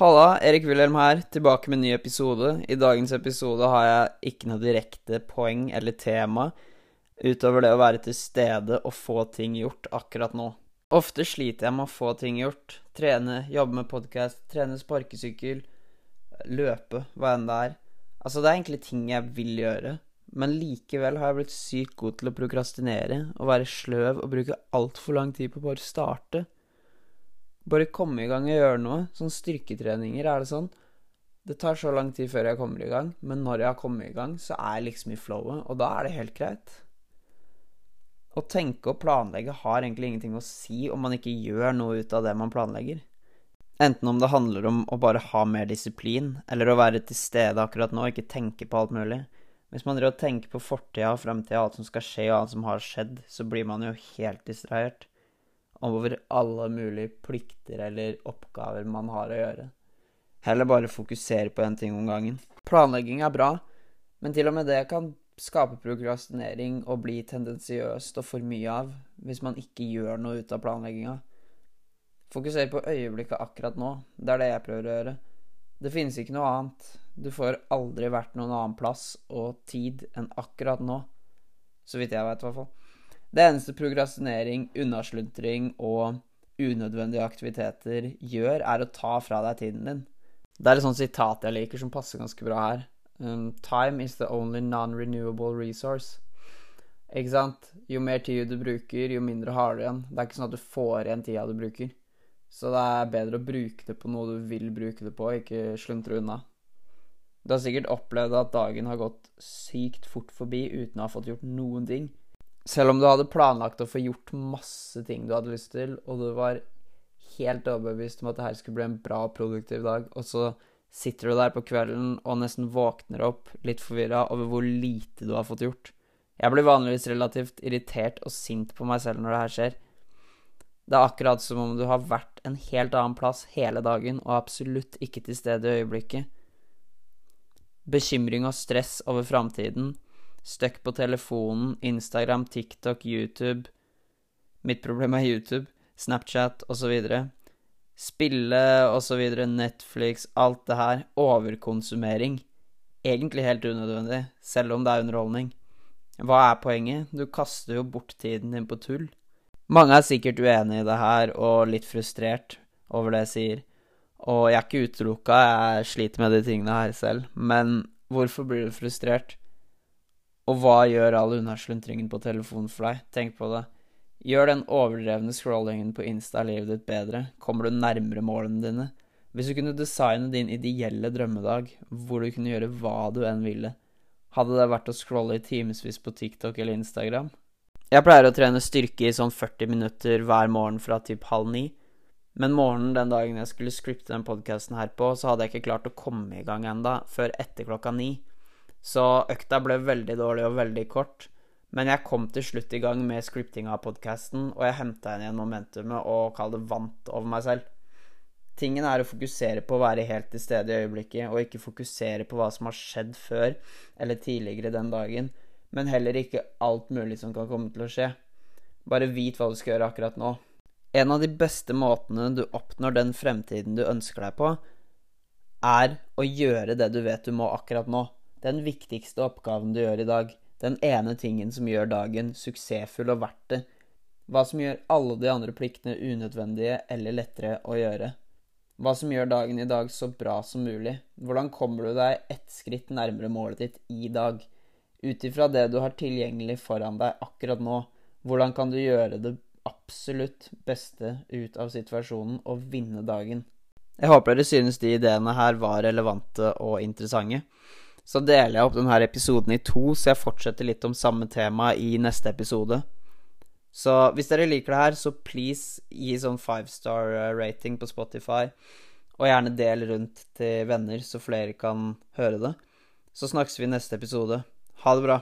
Halla, Erik Wilhelm her, tilbake med en ny episode. I dagens episode har jeg ikke noe direkte poeng eller tema utover det å være til stede og få ting gjort akkurat nå. Ofte sliter jeg med å få ting gjort. Trene, jobbe med podkast, trene sparkesykkel, løpe, hva enn det er. Altså, det er egentlig ting jeg vil gjøre, men likevel har jeg blitt sykt god til å prokrastinere og være sløv og bruke altfor lang tid på å starte. Bare komme i gang og gjøre noe. Sånn styrketreninger er det sånn. Det tar så lang tid før jeg kommer i gang, men når jeg har kommet i gang, så er jeg liksom i flowet, og da er det helt greit. Å tenke og planlegge har egentlig ingenting å si om man ikke gjør noe ut av det man planlegger. Enten om det handler om å bare ha mer disiplin, eller å være til stede akkurat nå og ikke tenke på alt mulig. Hvis man driver og tenker på fortida og fremtida, alt som skal skje og alt som har skjedd, så blir man jo helt distrahert over alle mulige plikter eller oppgaver man har å gjøre. Heller bare fokusere på én ting om gangen. Planlegging er bra, men til og med det kan skape prokrastinering og bli tendensiøst og for mye av hvis man ikke gjør noe ut av planlegginga. Fokuser på øyeblikket akkurat nå. Det er det jeg prøver å gjøre. Det finnes ikke noe annet. Du får aldri vært noen annen plass og tid enn akkurat nå. Så vidt jeg vet, i hvert fall. Det eneste prograsjonering, unnasluntring og unødvendige aktiviteter gjør, er å ta fra deg tiden din. Det er et sånt sitat jeg liker som passer ganske bra her. Um, time is the only non-renewable resource. Ikke sant? Jo mer tid du bruker, jo mindre har du igjen. Det er ikke sånn at du får igjen tida du bruker. Så det er bedre å bruke det på noe du vil bruke det på, ikke sluntre unna. Du har sikkert opplevd at dagen har gått sykt fort forbi uten å ha fått gjort noen ting. Selv om du hadde planlagt å få gjort masse ting du hadde lyst til, og du var helt overbevist om at det her skulle bli en bra, og produktiv dag, og så sitter du der på kvelden og nesten våkner opp litt forvirra over hvor lite du har fått gjort. Jeg blir vanligvis relativt irritert og sint på meg selv når det her skjer. Det er akkurat som om du har vært en helt annen plass hele dagen og absolutt ikke til stede i øyeblikket. Bekymring og stress over framtiden Stuck på telefonen, Instagram, TikTok, YouTube Mitt problem er YouTube, Snapchat osv. Spille osv., Netflix, alt det her. Overkonsumering. Egentlig helt unødvendig, selv om det er underholdning. Hva er poenget? Du kaster jo bort tiden din på tull. Mange er sikkert uenig i det her og litt frustrert over det jeg sier. Og jeg er ikke utelukka, jeg sliter med de tingene her selv. Men hvorfor blir du frustrert? Og hva gjør all unnasluntringen på telefonen for deg? Tenk på det. Gjør den overdrevne scrollingen på Insta livet ditt bedre? Kommer du nærmere målene dine? Hvis du kunne designe din ideelle drømmedag, hvor du kunne gjøre hva du enn ville, hadde det vært å scrolle i timevis på TikTok eller Instagram? Jeg pleier å trene styrke i sånn 40 minutter hver morgen fra typ halv ni. Men morgenen den dagen jeg skulle scripte den podkasten her på, så hadde jeg ikke klart å komme i gang enda før etter klokka ni. Så økta ble veldig dårlig og veldig kort. Men jeg kom til slutt i gang med scriptinga av podkasten, og jeg henta igjen momentumet og kall det vant over meg selv. Tingen er å fokusere på å være helt til stede i øyeblikket, og ikke fokusere på hva som har skjedd før eller tidligere den dagen, men heller ikke alt mulig som kan komme til å skje. Bare vit hva du skal gjøre akkurat nå. En av de beste måtene du oppnår den fremtiden du ønsker deg på, er å gjøre det du vet du må akkurat nå den viktigste oppgaven du gjør i dag, den ene tingen som gjør dagen suksessfull og verdt det, hva som gjør alle de andre pliktene unødvendige eller lettere å gjøre, hva som gjør dagen i dag så bra som mulig, hvordan kommer du deg ett skritt nærmere målet ditt i dag, ut ifra det du har tilgjengelig foran deg akkurat nå, hvordan kan du gjøre det absolutt beste ut av situasjonen og vinne dagen? Jeg håper dere synes de ideene her var relevante og interessante. Så deler jeg opp denne episoden i to, så jeg fortsetter litt om samme tema i neste episode. Så hvis dere liker det her, så please gi sånn five star eh, rating på Spotify. Og gjerne del rundt til venner, så flere kan høre det. Så snakkes vi i neste episode. Ha det bra.